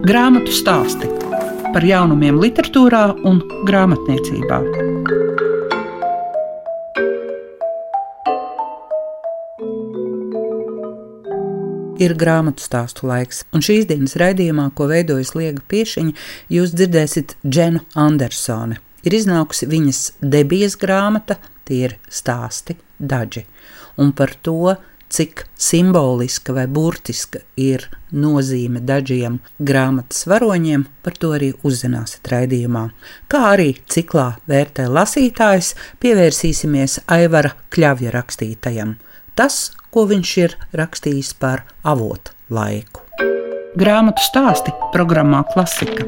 Grāmatu stāsti par jaunumiem, literatūrā un grāmatniecībā. Ir grāmatu stāstu laiks, un šīs dienas raidījumā, ko veidojas Liega Piešiņa, jūs dzirdēsiet Dženu Andersoni. Ir iznākusi viņas debijas grāmata, tie ir stāsti, daži, un par to, cik simboliska vai burtiska ir nozīme dažiem grāmatas varoņiem, par to arī uzzināsiet raidījumā. Kā arī ciklā vērtē lasītājs, pievērsīsimies Aivara Kļavja rakstītajam. Tas, ko viņš ir rakstījis par avotu laiku. Grāmatu stāsti programmā Klasika.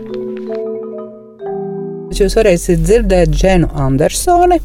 Jūs varēsiet dzirdēt Dženu Andersoni.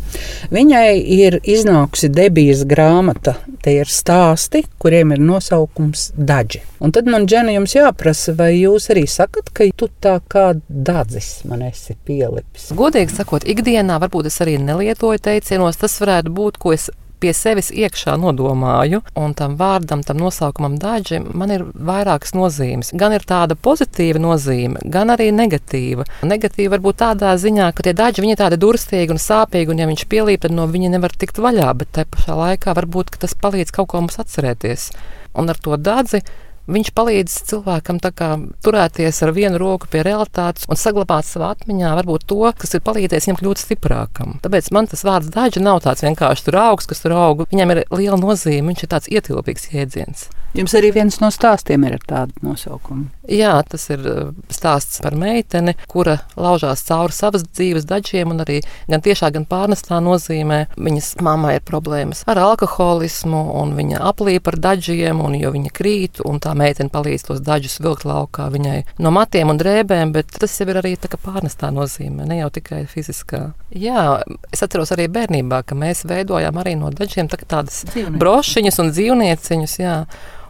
Viņai ir iznākusi debijas grāmata. Tie ir stāsti, kuriem ir nosaukums Daži. Un tad man, Džena, jums jāprasa, vai jūs arī sakat, ka tu tā kā dadzis man esi pielipis? Godīgi sakot, ikdienā varbūt es arī nelietoju teicienos. Tas varētu būt, ko es pie sevis iekšā nodomāju, un tam vārdam, tam nosaukumam daži, man ir vairākas nozīmes. Gan ir tāda pozitīva nozīme, gan arī negatīva. Negatīva varbūt tādā ziņā, ka tie daži viņi ir tādi durstīgi un sāpīgi, un ja viņš pielīp, tad no viņa nevar tikt vaļā, bet te pašā laikā varbūt tas palīdz kaut ko mums atcerēties. Un ar to dadzi Viņš palīdz cilvēkam kā, turēties ar vienu roku pie realitātes un saglabāt savā atmiņā varbūt to, kas ir palīdzējis viņam kļūt stiprākam. Tāpēc man tas vārds daļa nav tāds vienkārši tur augs, kas tur aug. Viņam ir liela nozīme, viņš ir tāds ietilpīgs jēdziens. Jums arī viens no stāstiem ir ar tādu nosaukumu. Jā, tas ir uh, stāsts par meiteni, kura laužās cauri savas dzīves daļiem, un arī gan tiešā, gan pārnestā nozīmē. Viņas mammai ir problēmas ar alkoholismu, un viņa aplīpa ar daļiem, un jo viņa krīt, un tā meitene palīdz tos daļus vilkt laukā viņai no matiem un drēbēm, bet tas jau ir arī pārnestā nozīmē, ne jau tikai fiziskā. Jā, es atceros arī bērnībā, ka mēs veidojām arī no daļiem tā tādas brošiņas un dzīvnieciņus. Jā.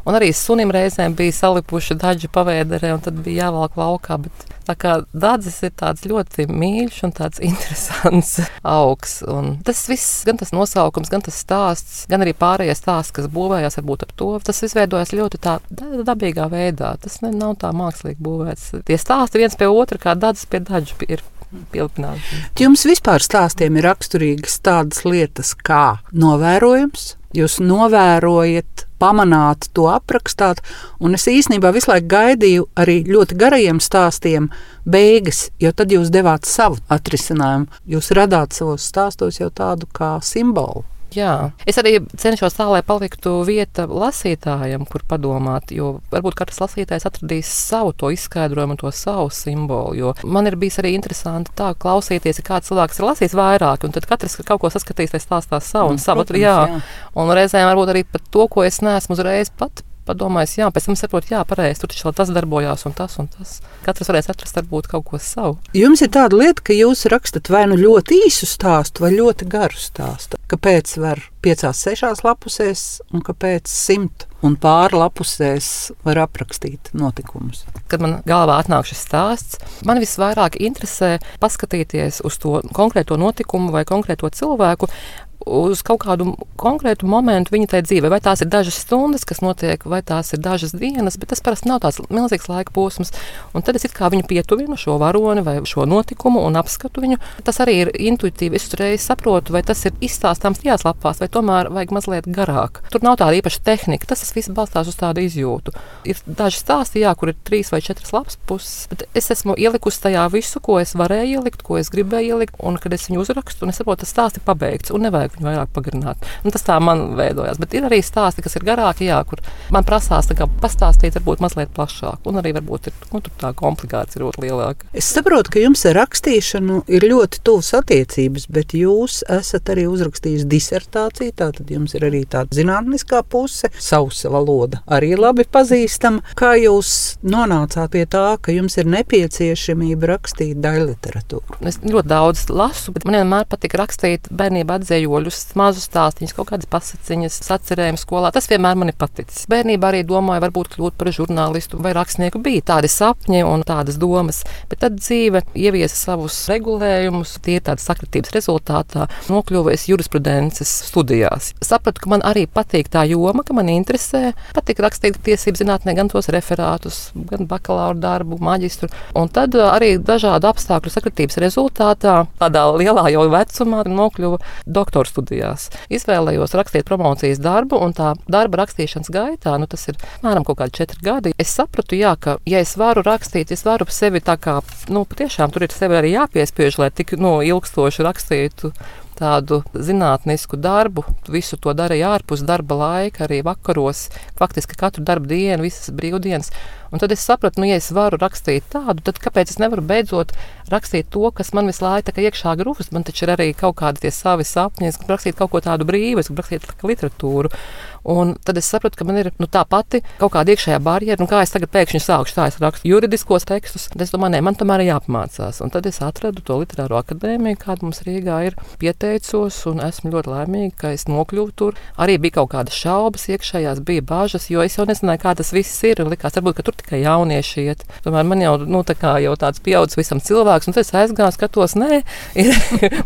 Un arī sunim reizēm bija salipuši daži pavēderē, un tad bija jāvelk laukā. Bet tā kā dārdzis ir tāds ļoti mīļš un tāds interesants augs. Un tas viss, gan tas nosaukums, gan tas stāsts, gan arī pārējie stāsti, kas būvējās varbūt ap to, tas viss veidojas ļoti tā dabīgā veidā. Tas ne, nav tā mākslīgi būvēts. Tie stāsti viens pie otra, kā dārdzis pie dažu ir pielipināti. Jums vispār stāstiem ir raksturīgas tādas lietas kā novērojums. Jūs novērojat pamanāt, to aprakstāt. Un es īstenībā visu laiku gaidīju arī ļoti garajiem stāstiem beigas, jo tad jūs devāt savu atrisinājumu. Jūs radāt savos stāstos jau tādu kā simbolu. Jā, es arī cenšos tā, lai paliktu vieta lasītājam, kur padomāt. Jo varbūt katrs lasītājs atradīs savu to izskaidrojumu, to savu simbolu. Jo man ir bijis arī interesanti tā klausīties, kā cilvēks ir lasījis vairāk, un tad katrs kaut ko saskatīs, lai stāstās savu un savu. Jā. jā, un reizēm varbūt arī par to, ko es neesmu uzreiz pat padomājis, jā, pēc tam saprot, jā, pareizi, tur taču tas darbojās un tas un tas. Katrs varēs atrast varbūt kaut ko savu. Jums ir tāda lieta, ka jūs rakstat vai nu ļoti īsu stāstu, vai ļoti garu stāstu. Kāpēc var piecās, sešās lapusēs un kāpēc simt un pāri lapusēs var aprakstīt notikumus. Kad man galvā atnāk šis stāsts, man visvairāk interesē paskatīties uz to konkrēto notikumu vai konkrēto cilvēku uz kaut kādu konkrētu momentu viņa tajā dzīvē. Vai tās ir dažas stundas, kas notiek, vai tās ir dažas dienas, bet tas parasti nav tāds milzīgs laika posms. Un tad es kā viņu pietuvinu šo varoni vai šo notikumu un apskatu viņu. Tas arī ir intuitīvi. Es uzreiz saprotu, vai tas ir izstāstāms tajās lapās, vai tomēr vajag mazliet garāk. Tur nav tāda īpaša tehnika. Tas viss balstās uz tādu izjūtu. Ir daži stāsti, jā, kur ir trīs vai četras lapas puses, bet es esmu ielikusi tajā visu, ko es varēju ielikt, ko es gribēju ielikt, un kad es viņu uzrakstu, un es saprotu, tas stāsts ir pabeigts un nevajag viņu vairāk pagarināt. Un tas tā man veidojās. Bet ir arī stāsti, kas ir garāki, jā, kur man prasās pastāstīt, varbūt mazliet plašāk. Un arī varbūt ir, nu, tā komplikācija ir ļoti lielāka. Es saprotu, ka jums ar rakstīšanu ir ļoti tuvas attiecības, bet jūs esat arī uzrakstījis disertāciju. Tātad jums ir arī tāda zinātniskā puse, sausa valoda arī labi pazīstama. Kā jūs nonācāt pie tā, ka jums ir nepieciešamība rakstīt daļu literatūru? Es ļoti daudz lasu, bet man vienmēr patika rakstīt bērnībā atzējoļu apstākļus, mazus stāstīņus, kaut kādas pasakiņas, sacerējumus skolā. Tas vienmēr man ir paticis. Bērnībā arī domāju, varbūt kļūt par žurnālistu vai rakstnieku. Bija tādi sapņi un tādas domas, bet tad dzīve ieviesa savus regulējumus. Tie ir tādas sakritības rezultātā. Nokļuvu es jurisprudences studijās. Sapratu, ka man arī patīk tā joma, ka man interesē. Patīk rakstīt tiesību zinātnē gan tos referātus, gan bakalaura darbu, maģistru. Un tad uh, arī dažādu apstākļu sakritības rezultātā, tādā lielā jau vecumā, nokļuvu doktora studijās. Izvēlējos rakstīt promocijas darbu, un tā darba rakstīšanas gaitā, nu, tas ir apmēram kaut kādi četri gadi. Es sapratu, jā, ka, ja es varu rakstīt, es varu sevi tā kā, nu, patiešām tur ir sevi arī jāpiespiež, lai tik nu, ilgstoši rakstītu tādu zinātnisku darbu. Visu to darīja ārpus darba laika, arī vakaros, faktiski katru darbu dienu, visas brīvdienas. Un tad es sapratu, nu, ja es varu rakstīt tādu, tad kāpēc es nevaru beidzot rakstīt to, kas man visu laiku iekšā grūst? Man taču ir arī kaut kādi savi sapņi, es gribu rakstīt kaut ko tādu brīvu, es gribu rakstīt literatūru. Un tad es sapratu, ka man ir nu, tā pati kaut kāda iekšējā barjera, nu, kā es tagad pēkšņi sākšu tā, es rakstu juridiskos tekstus. Es domāju, nē, man tomēr ir jāapmācās. Un tad es atradu to literāro akadēmiju, kāda mums Rīgā ir. Pieteicos, un esmu ļoti laimīga, ka es nokļuvu tur. Arī bija kaut kādas šaubas iekšējās, bija bažas, jo es jau nezināju, kā tas viss ir. Likās, varbūt, ka tur tikai jaunieši iet. Tomēr man jau, nu, tā kā jau tāds pieaudzis visam cilvēks, un es aizgāju, skatos, nē, ir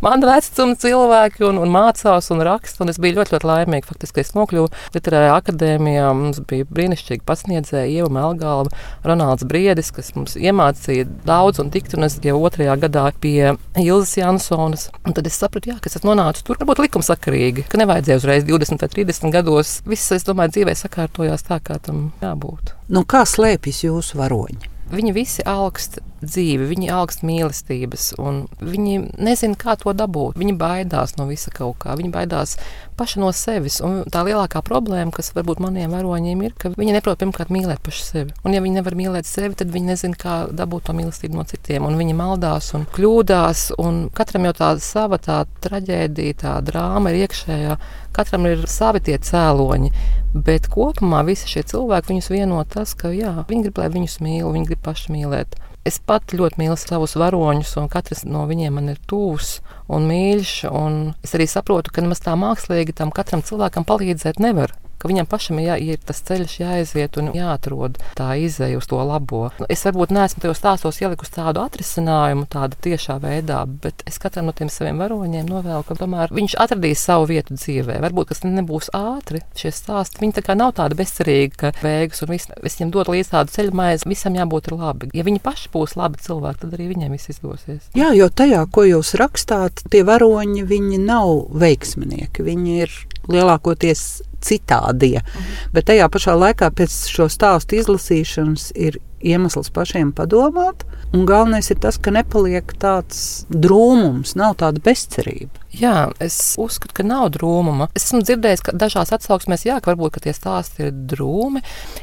man vecuma cilvēki un, un mācās un raksta. Un es biju ļoti, ļoti laimīga. Faktiski es nokļuvu Literārajā akadēmijā. Mums bija brīnišķīgi pasniedzēji, Ieva Melgāla, Ronalds Briedis, kas mums iemācīja daudz un tikt. Un es jau otrajā gadā pie Ilzas Jansonas. Un tad es sapratu, jā, ka es nonācu tur, varbūt likumsakarīgi, ka nevajadzēja uzreiz 20 vai 30 gados. Viss, es domāju, dzīvē sakārtojās tā, kā tam jābūt. Nu, kā slēpjas jūsu varoņi? Viņi visi augst dzīvi, viņi augst mīlestības, un viņi nezina, kā to dabūt. Viņi baidās no visa kaut kā, viņi baidās paši no sevis. Un tā lielākā problēma, kas varbūt maniem varoņiem ir, ka viņi neprot pirmkārt mīlēt paši sevi. Un, ja viņi nevar mīlēt sevi, tad viņi nezina, kā dabūt to mīlestību no citiem. Un viņi maldās un kļūdās, un katram jau tāda sava tā traģēdija, tā drāma ir iekšējā. Katram ir savi tie cēloņi, bet kopumā visi šie cilvēki viņus vieno tas, ka jā, viņi grib, lai viņus mīl, viņi grib paši mīlēt. Es pat ļoti mīlu savus varoņus, un katrs no viņiem man ir tuvs un mīļš. Un es arī saprotu, ka nemaz tā mākslīgi tam katram cilvēkam palīdzēt nevar ka viņam pašam ir jāiet tas ceļš, jāaiziet un jāatrod tā izēja uz to labo. Nu, es varbūt neesmu tajos stāstos ielikusi tādu atrisinājumu, tādu tiešā veidā, bet es katram no tiem saviem varoņiem novēlu, ka tomēr viņš atradīs savu vietu dzīvē. Varbūt tas nebūs ātri, šie stāsti. Viņi tā kā nav tādi bezcerīgi, ka beigas un viss, es viņiem dodu līdz tādu ceļu maizi, visam jābūt labi. Ja viņi paši būs labi cilvēki, tad arī viņiem viss izdosies. Jā, jo tajā, ko jūs rakstāt, tie varoņi, viņi nav veiksminieki. Viņi ir lielākoties citādie. Mhm. Bet tajā pašā laikā pēc šo stāstu izlasīšanas ir iemesls pašiem padomāt. Un galvenais ir tas, ka nepaliek tāds drūmums, nav tāda bezcerība. Jā, es uzskatu, ka nav drūmuma. Es esmu dzirdējis, ka dažās atsauksmēs, jā, ka varbūt ka tie stāsti ir drūmi.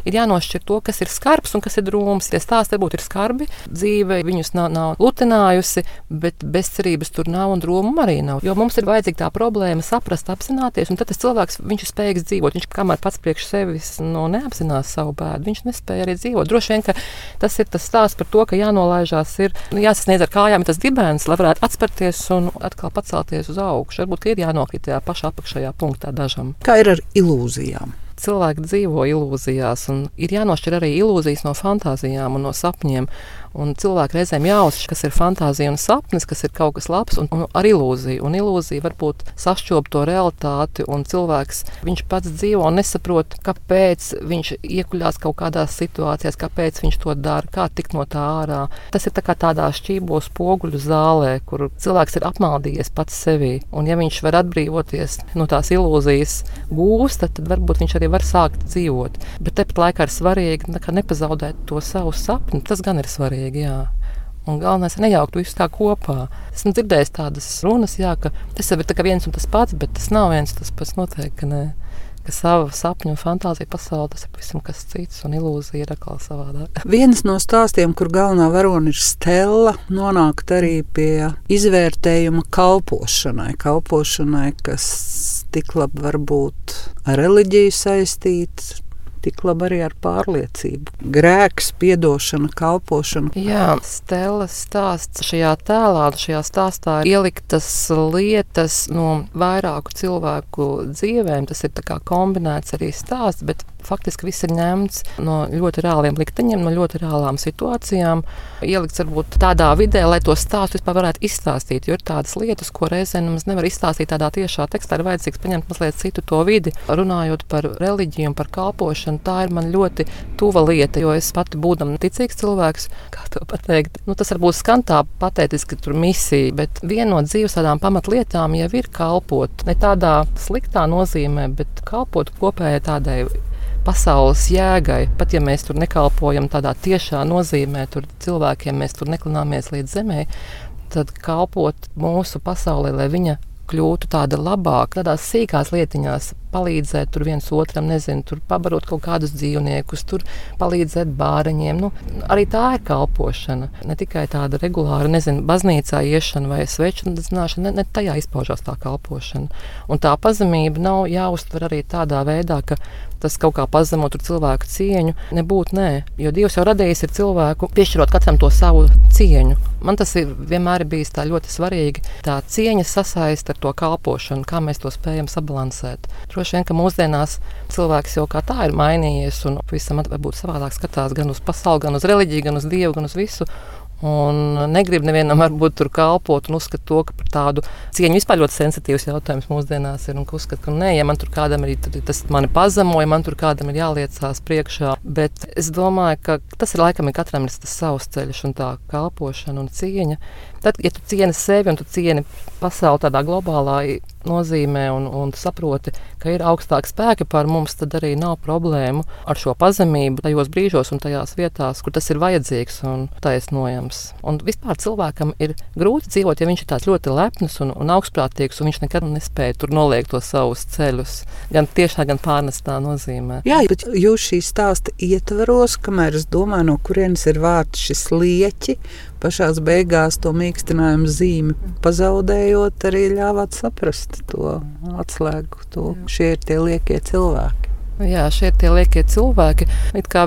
Ir jānošķir to, kas ir skarbs un kas ir drūms. Tie stāsti varbūt ir skarbi, dzīve viņus nav, nav lutinājusi, bet bezcerības tur nav un drūmuma arī nav. Jo mums ir vajadzīga tā problēma saprast, apzināties, un tad tas cilvēks viņš ir spējīgs dzīvot. Viņš kamēr pats priekš sevis no nu, neapzinās savu bēdu, viņš nespēja arī dzīvot. Droši vien, ka tas ir tas stāsts par to, ka jānolaižās, ir jāsasniedz ar kājām tas dibens, lai varētu atspērties un atkal pacelties uz uz augšu. Varbūt ir jānokrīt tajā pašā apakšējā punktā dažam. Kā ir ar ilūzijām? Cilvēki dzīvo ilūzijās, un ir jānošķir arī ilūzijas no fantāzijām un no sapņiem. Un cilvēki reizēm jāuzsver, kas ir fantāzija un sapnis, kas ir kaut kas labs, un, un ar ilūziju. Un ilūzija varbūt sašķob to realitāti, un cilvēks pats dzīvo un nesaprot, kāpēc viņš iekuļās kaut kādās situācijās, kāpēc viņš to dara, kā tikt no tā ārā. Tas ir tā kā tādā šķībos poguļu zālē, kur cilvēks ir apmaldījies pats sevi. Un ja viņš var atbrīvoties no tās ilūzijas gūsta, tad varbūt viņš arī var sākt dzīvot. Bet tepat laikā ir svarīgi nepazaudēt to savu sapni. Tas gan ir svarīgi svarīgi. Jā. Un galvenais ir nejaukt visu tā kopā. Esmu dzirdējis tādas runas, jā, ka tas jau ir viens un tas pats, bet tas nav viens tas pats. Noteikti, ka, ka sava sapņu un fantāzija pasaule tas ir pavisam kas cits, un ilūzija ir atkal savādāk. Viens no stāstiem, kur galvenā varone ir stela, nonākt arī pie izvērtējuma kalpošanai, kalpošanai kas tik labi var būt ar reliģiju saistīts tik labi arī ar pārliecību. Grēks, piedošana, kalpošana. Jā, Stela stāsts šajā tēlā, šajā stāstā ir ieliktas lietas no vairāku cilvēku dzīvēm. Tas ir kombinēts arī stāsts, bet faktiski viss ir ņemts no ļoti reāliem likteņiem, no ļoti reālām situācijām. Ielikts varbūt tādā vidē, lai to stāstu vispār varētu izstāstīt. Jo ir tādas lietas, ko reizē nemaz nevar izstāstīt tādā tiešā tekstā. Ir vajadzīgs paņemt mazliet citu to vidi. Runājot par reliģiju un par kalpošanu, tā ir man ļoti tuva lieta. Jo es pati būdama ticīgs cilvēks, kā to pateikt, nu, tas varbūt skan tā patētiski, tur misija, bet viena no dzīves tādām pamatlietām jau ir kalpot. Ne tādā sliktā nozīmē, bet kalpot kopējai tādai pasaules jēgai. Pat ja mēs tur nekalpojam tādā tiešā nozīmē, tur cilvēkiem mēs tur neklināmies līdz zemē, tad kalpot mūsu pasaulē, lai viņa kļūtu tāda labāka, tādās sīkās lietiņās, palīdzēt tur viens otram, nezinu, tur pabarot kaut kādus dzīvniekus, tur palīdzēt bāriņiem. Nu, arī tā ir kalpošana. Ne tikai tāda regulāra, nezinu, baznīcā iešana vai sveču zināšana, ne, ne tajā izpaužās tā kalpošana. Un tā pazemība nav jāuztver arī tādā veidā, ka tas kaut kā pazemo cilvēku cieņu. Nebūtu nē, jo Dievs jau radījis ir cilvēku, piešķirot katram to savu cieņu. Man tas ir vienmēr bijis ļoti svarīgi. Tā cieņa sasaist ar to kalpošanu, kā mēs to spējam sabalansēt. Droši vien, ka mūsdienās cilvēks jau kā tā ir mainījies un pavisam varbūt savādāk skatās gan uz pasauli, gan uz reliģiju, gan uz dievu, gan uz visu. Un negrib nevienam varbūt tur kalpot un uzskata to, par tādu cieņu vispār ļoti sensitīvs jautājums mūsdienās ir. Un uzskata, ka nē, ja man tur kādam ir tas mani pazemoja, man tur kādam ir jāliecās priekšā. Bet es domāju, ka tas ir laikam ir katram ir tas savs ceļš un tā kalpošana un cieņa. Tad, ja tu cieni sevi un tu cieni pasauli tādā globālā nozīmē un, un saproti, ka ir augstāki spēki par mums, tad arī nav problēmu ar šo pazemību tajos brīžos un tajās vietās, kur tas ir vajadzīgs un taisnojams. Un vispār cilvēkam ir grūti dzīvot, ja viņš ir tāds ļoti lepns un, un augstprātīgs, un viņš nekad nespēja tur noliekt tos savus ceļus, gan tiešā, gan pārnestā nozīmē. Jā, bet jūs šī stāsta ietvaros, kamēr es domāju, no kurienes ir vārds šis lieķi, pašā beigās to mīkstinājumu zīmi pazaudējot, arī ļāvāt saprast to atslēgu. To. Šie ir tie liekie cilvēki. Jā, šie ir tie liekie cilvēki.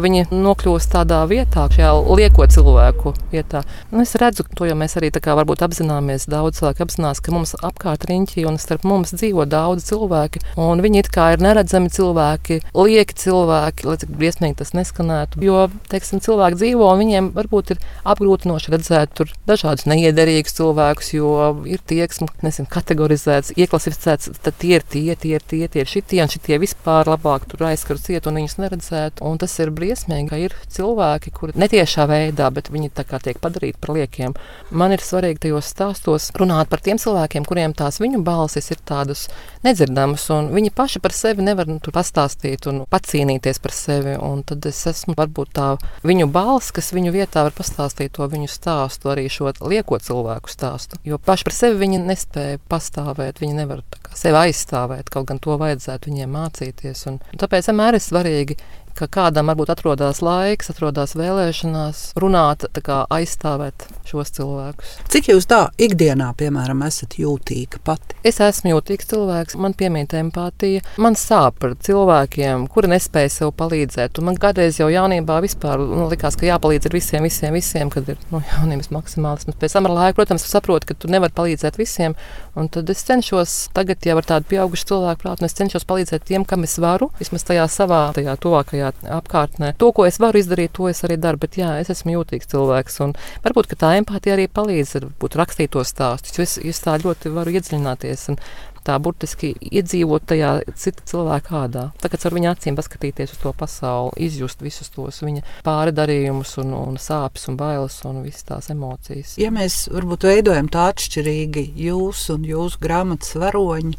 Viņi nokļūst tādā vietā, šajā lieko cilvēku vietā. Nu, es redzu, to jau mēs arī apzināmies. Daudz cilvēku apzinās, ka mums apkārt riņķī un starp mums dzīvo daudz cilvēki. Viņi it kā ir neredzami cilvēki, lieki cilvēki, lai cik briesmīgi tas neskanētu. Jo, teiksim, cilvēki dzīvo un viņiem varbūt ir apgrūtinoši redzēt dažādus neiederīgus cilvēkus, jo ir tieksme, nezinu, kategorizēts, ieklasificēts, tad tie ir tie, tie ir tie, tie ir šitie un šitie vispār labāk. Tur tur aizskar ciet un viņus neredzētu. Un tas ir briesmīgi, ka ir cilvēki, kuri netiešā veidā, bet viņi tiek padarīti par liekiem. Man ir svarīgi tajos stāstos runāt par tiem cilvēkiem, kuriem tās viņu balsis ir tādas nedzirdamas, un viņi paši par sevi nevar nu, pastāstīt un pacīnīties par sevi. Un tad es esmu varbūt tā viņu balss, kas viņu vietā var pastāstīt to viņu stāstu, arī šo lieko cilvēku stāstu. Jo paši par sevi viņi nespēja pastāvēt, viņi nevar sevi aizstāvēt, kaut gan to vajadzētu viņiem mācīties. Un, un tāpēc vienmēr ir svarīgi ka kādam varbūt atrodas laiks, atrodas vēlēšanās, runāt, kā, aizstāvēt šos cilvēkus. Cik jūs tā ikdienā, piemēram, esat jūtīga pati? Es esmu jūtīgs cilvēks, man piemīt empātija. Man sāp par cilvēkiem, kuri nespēja sev palīdzēt. Un man kādreiz jau jaunībā vispār nu, likās, ka jāpalīdz visiem, visiem, visiem, kad ir nu, jaunības maksimālisms. Pēc tam ar laiku, protams, saprotu, ka tu nevari palīdzēt visiem. Un tad es cenšos tagad jau ar tādu pieaugušu cilvēku prātu, un es cenšos palīdzēt tiem, kam es varu, vismaz tajā savā, tajā tuvākajā šajā apkārtnē. To, ko es varu izdarīt, to es arī daru. Bet jā, es esmu jūtīgs cilvēks. Un varbūt tā empātija arī palīdz varbūt, rakstīt tos stāstus. Es, es tā ļoti varu iedziļināties. Un, tā burtiski iedzīvot tajā cita cilvēka ādā. Tagad ar viņa acīm paskatīties uz to pasauli, izjust visus tos viņa pārdarījumus, un, un sāpes, un bailes un visas tās emocijas. Ja mēs varbūt veidojam tā atšķirīgi jūs un jūsu grāmatas varoņi,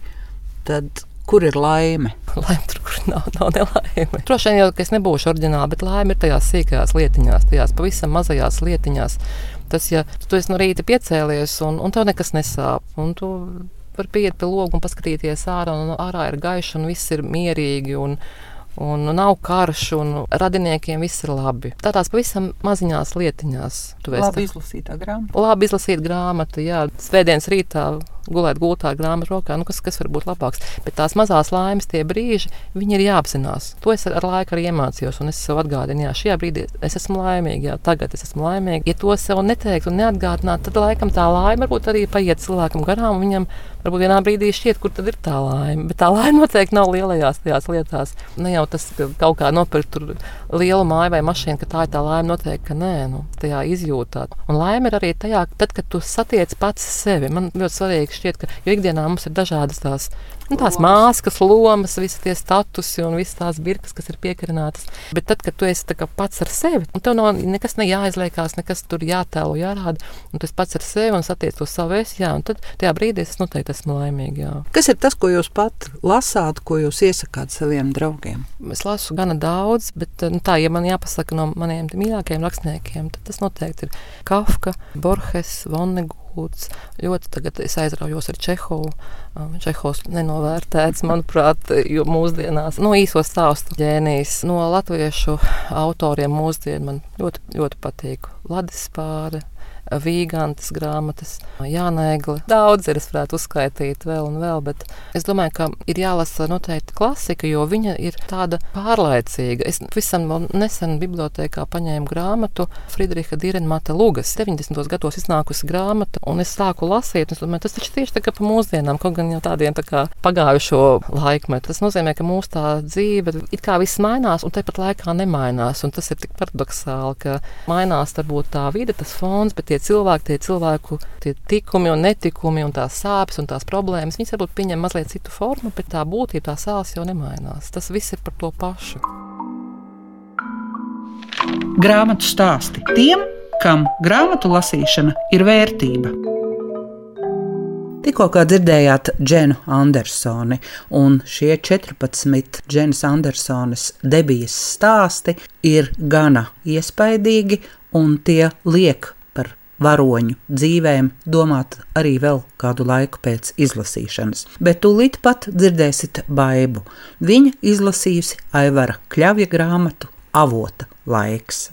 tad Kur ir laime? Laime tur, kur nav, nav nelaime. Droši vien jau, es nebūšu oriģināli, bet laime ir tajās sīkajās lietiņās, tajās pavisam mazajās lietiņās. Tas, ja tu esi no rīta piecēlies un, un tev nekas nesāp, un tu vari pieiet pie loga un paskatīties ārā, un ārā ir gaiši un viss ir mierīgi. Un, Un nav karš, un radiniekiem viss ir labi. Tādās pavisam maziņās lietiņās. Labi izlasītā grāmata. Labi izlasīta grāmata, jā. Svētdienas rītā gulēt gultā ar grāmatu rokā, nu, kas, kas var būt labāks. Bet tās mazās laimes, tie brīži, viņi ir jāapzinās. To es ar, ar laiku arī iemācījos, un es sev atgādinu, jā, šajā brīdī es esmu laimīga, jā, tagad es esmu laimīga. Ja to sev neteikt un neatgādināt, tad laikam tā laime varbūt arī paiet cilvēkam garām, un viņam varbūt vienā brīdī šķiet, kur tad ir tā laime. Bet tā laime noteikti nav lielajās tajās lietās. Ne jau tas, ka kaut kā nopirkt lielu māju vai mašīnu, ka tā ir tā laime, noteikti, ka nē, nu, tajā izjūtā. Un laime ir arī tajā, tad, kad tu satiec pats sevi. Man ļoti svarīgi šķiet, ka ikdienā mums ir dažādas tās Nu, tās māskas, lomas, visas tie statusi un visas tās birkas, kas ir piekarinātas. Bet tad, kad tu esi pats ar sevi, un tev nav nekas ne jāizliekās, nekas tur jātēlo, jārāda, un tu esi pats ar sevi un satiec to savu es, jā, un tad tajā brīdī es noteikti esmu laimīga. Jā. Kas ir tas, ko jūs pat lasāt, ko jūs iesakāt saviem draugiem? Es lasu gana daudz, bet nu, tā, ja man jāpasaka no maniem mīļākajiem rakstniekiem, tad tas noteikti ir Kafka, Borges, Vonnegut. Hūts. Ļoti tagad es aizraujos ar Čehovu. Um, Čehovs nenovērtēts, manuprāt, jo mūsdienās no nu, īso stāstu ģēnijas no latviešu autoriem mūsdien man ļoti, ļoti patīk. Ladis Pāre, Vīgantas grāmatas, Jānēgli. Daudz ir, es varētu uzskaitīt vēl un vēl, bet es domāju, ka ir jālasa noteikti klasika, jo viņa ir tāda pārlaicīga. Es visam nesen bibliotekā paņēmu grāmatu Friedriha Dīrenmata Lugas. 90. gados iznākusi grāmata, un es sāku lasīt, un es domāju, tas taču tieši tā kā pa mūsdienām, kaut gan jau tādiem tā kā pagājušo laikmetu. Tas nozīmē, ka mūsu tā dzīve it kā viss mainās, un tepat laikā nemainās, un tas ir tik paradoxāli, ka mainās varbūt tā vide, tas fons, bet tie cilvēki, tie cilvēku tie tikumi un netikumi un tās sāpes un tās problēmas, viņas varbūt pieņem mazliet citu formu, bet tā būtība, tā sāls jau nemainās. Tas viss ir par to pašu. Grāmatu stāsti tiem, kam grāmatu lasīšana ir vērtība. Tikko dzirdējāt Dženu Andersoni, un šie 14 Dženas Andersonas debijas stāsti ir gana iespaidīgi, un tie liek varoņu dzīvēm domāt arī vēl kādu laiku pēc izlasīšanas. Bet tūlīt pat dzirdēsiet baidu. Viņa izlasījusi Aivara Kļavja grāmatu Avota laiks.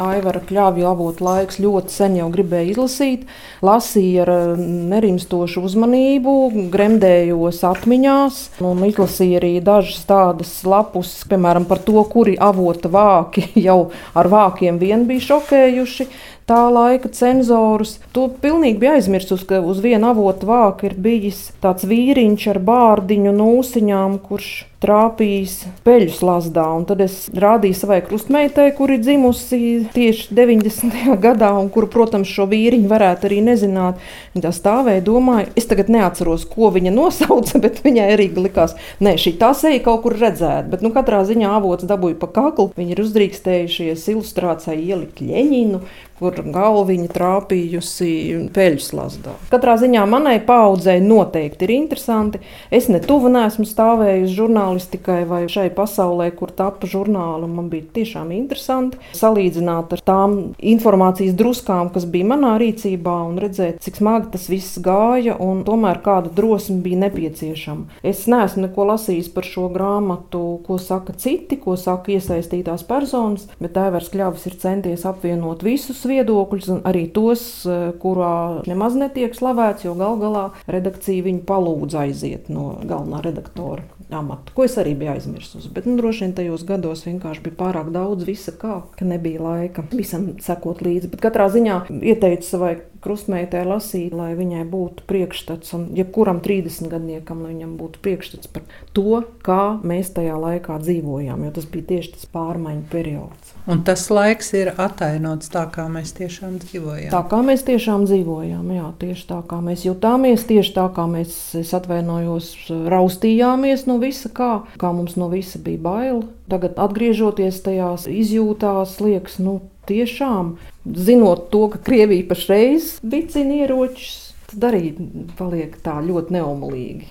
Aivara kļāvja avotu laiks ļoti sen jau gribēja izlasīt, lasīja ar eh, nerimstošu uzmanību, gremdējos atmiņās, un izlasīja arī dažas tādas lapus, piemēram, par to, kuri avota vāki jau ar vākiem vien bija šokējuši tā laika cenzorus. Tu pilnīgi bija aizmirsus, ka uz viena avota vāka ir bijis tāds vīriņš ar bārdiņu nūsiņām, kurš trāpījis peļu slazdā. Un tad es rādīju savai krustmeitai, kur ir dzimusi tieši 90. gadā, un kuru, protams, šo vīriņu varētu arī nezināt. Viņa tā stāvēja, domāja, es tagad neatceros, ko viņa nosauca, bet viņai arī likās, nē, šī tā seja kaut kur redzēta. Bet, nu, katrā ziņā avots dabūja pa kaklu. Viņi ir uzdrīkstējušies ilustrācijai ielikt Ļeņinu, kur galviņa trāpījusi peļu slazdā. Katrā ziņā manai paudzei noteikti ir interesanti. Es ne tuvu neesmu stāvējusi žurnālistikai vai šai pasaulē, kur tapa žurnāli. Man bija tiešām interesanti salīdzināt ar tām informācijas druskām, kas bija manā rīcībā, un redzēt, cik smagi tas viss gāja, un tomēr kāda drosme bija nepieciešama. Es neesmu neko lasījis par šo grāmatu, ko saka citi, ko saka iesaistītās personas, bet Tēvers Kļavs ir centies apvienot visus viedokļus, un arī tos, eh, kurā nemaz netiek slavēts, jo gal galā redakcija viņu palūdza aiziet no galvenā redaktora amatu, ko es arī biju aizmirsusi. Bet nu, droši vien tajos gados vienkārši bija pārāk daudz visa kā, ka nebija laika visam sekot līdzi. Bet katrā ziņā ieteicu savai krustmeitai lasīt, lai viņai būtu priekšstats, un jebkuram 30 gadniekam, lai viņam būtu priekšstats par to, kā mēs tajā laikā dzīvojām, jo tas bija tieši tas pārmaiņu periods. Un tas laiks ir atainots tā, kā mēs tiešām dzīvojam. Tā kā mēs tiešām dzīvojām, jā, tieši tā kā mēs jutāmies, tieši tā kā mēs, es atvainojos, raustījāmies no visa, kā, kā mums no visa bija bail. Tagad, atgriežoties tajās izjūtās, liekas, nu, tiešām zinot to, ka Krievija pašreiz vicina ieročus. Tad arī paliek tā ļoti neumolīgi,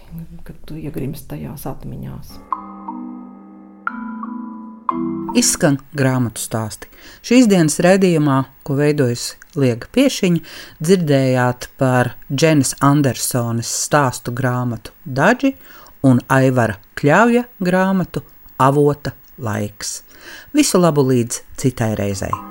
kad tu iegrimsti tajās atmiņās. Izskan grāmatu stāsti. Šīs dienas raidījumā, ko veidojas Liega Piešiņa, dzirdējāt par Dženas Andersonas stāstu grāmatu Daži un Aivara Kļāvja grāmatu Avota laiks. Visu labu līdz citai reizei!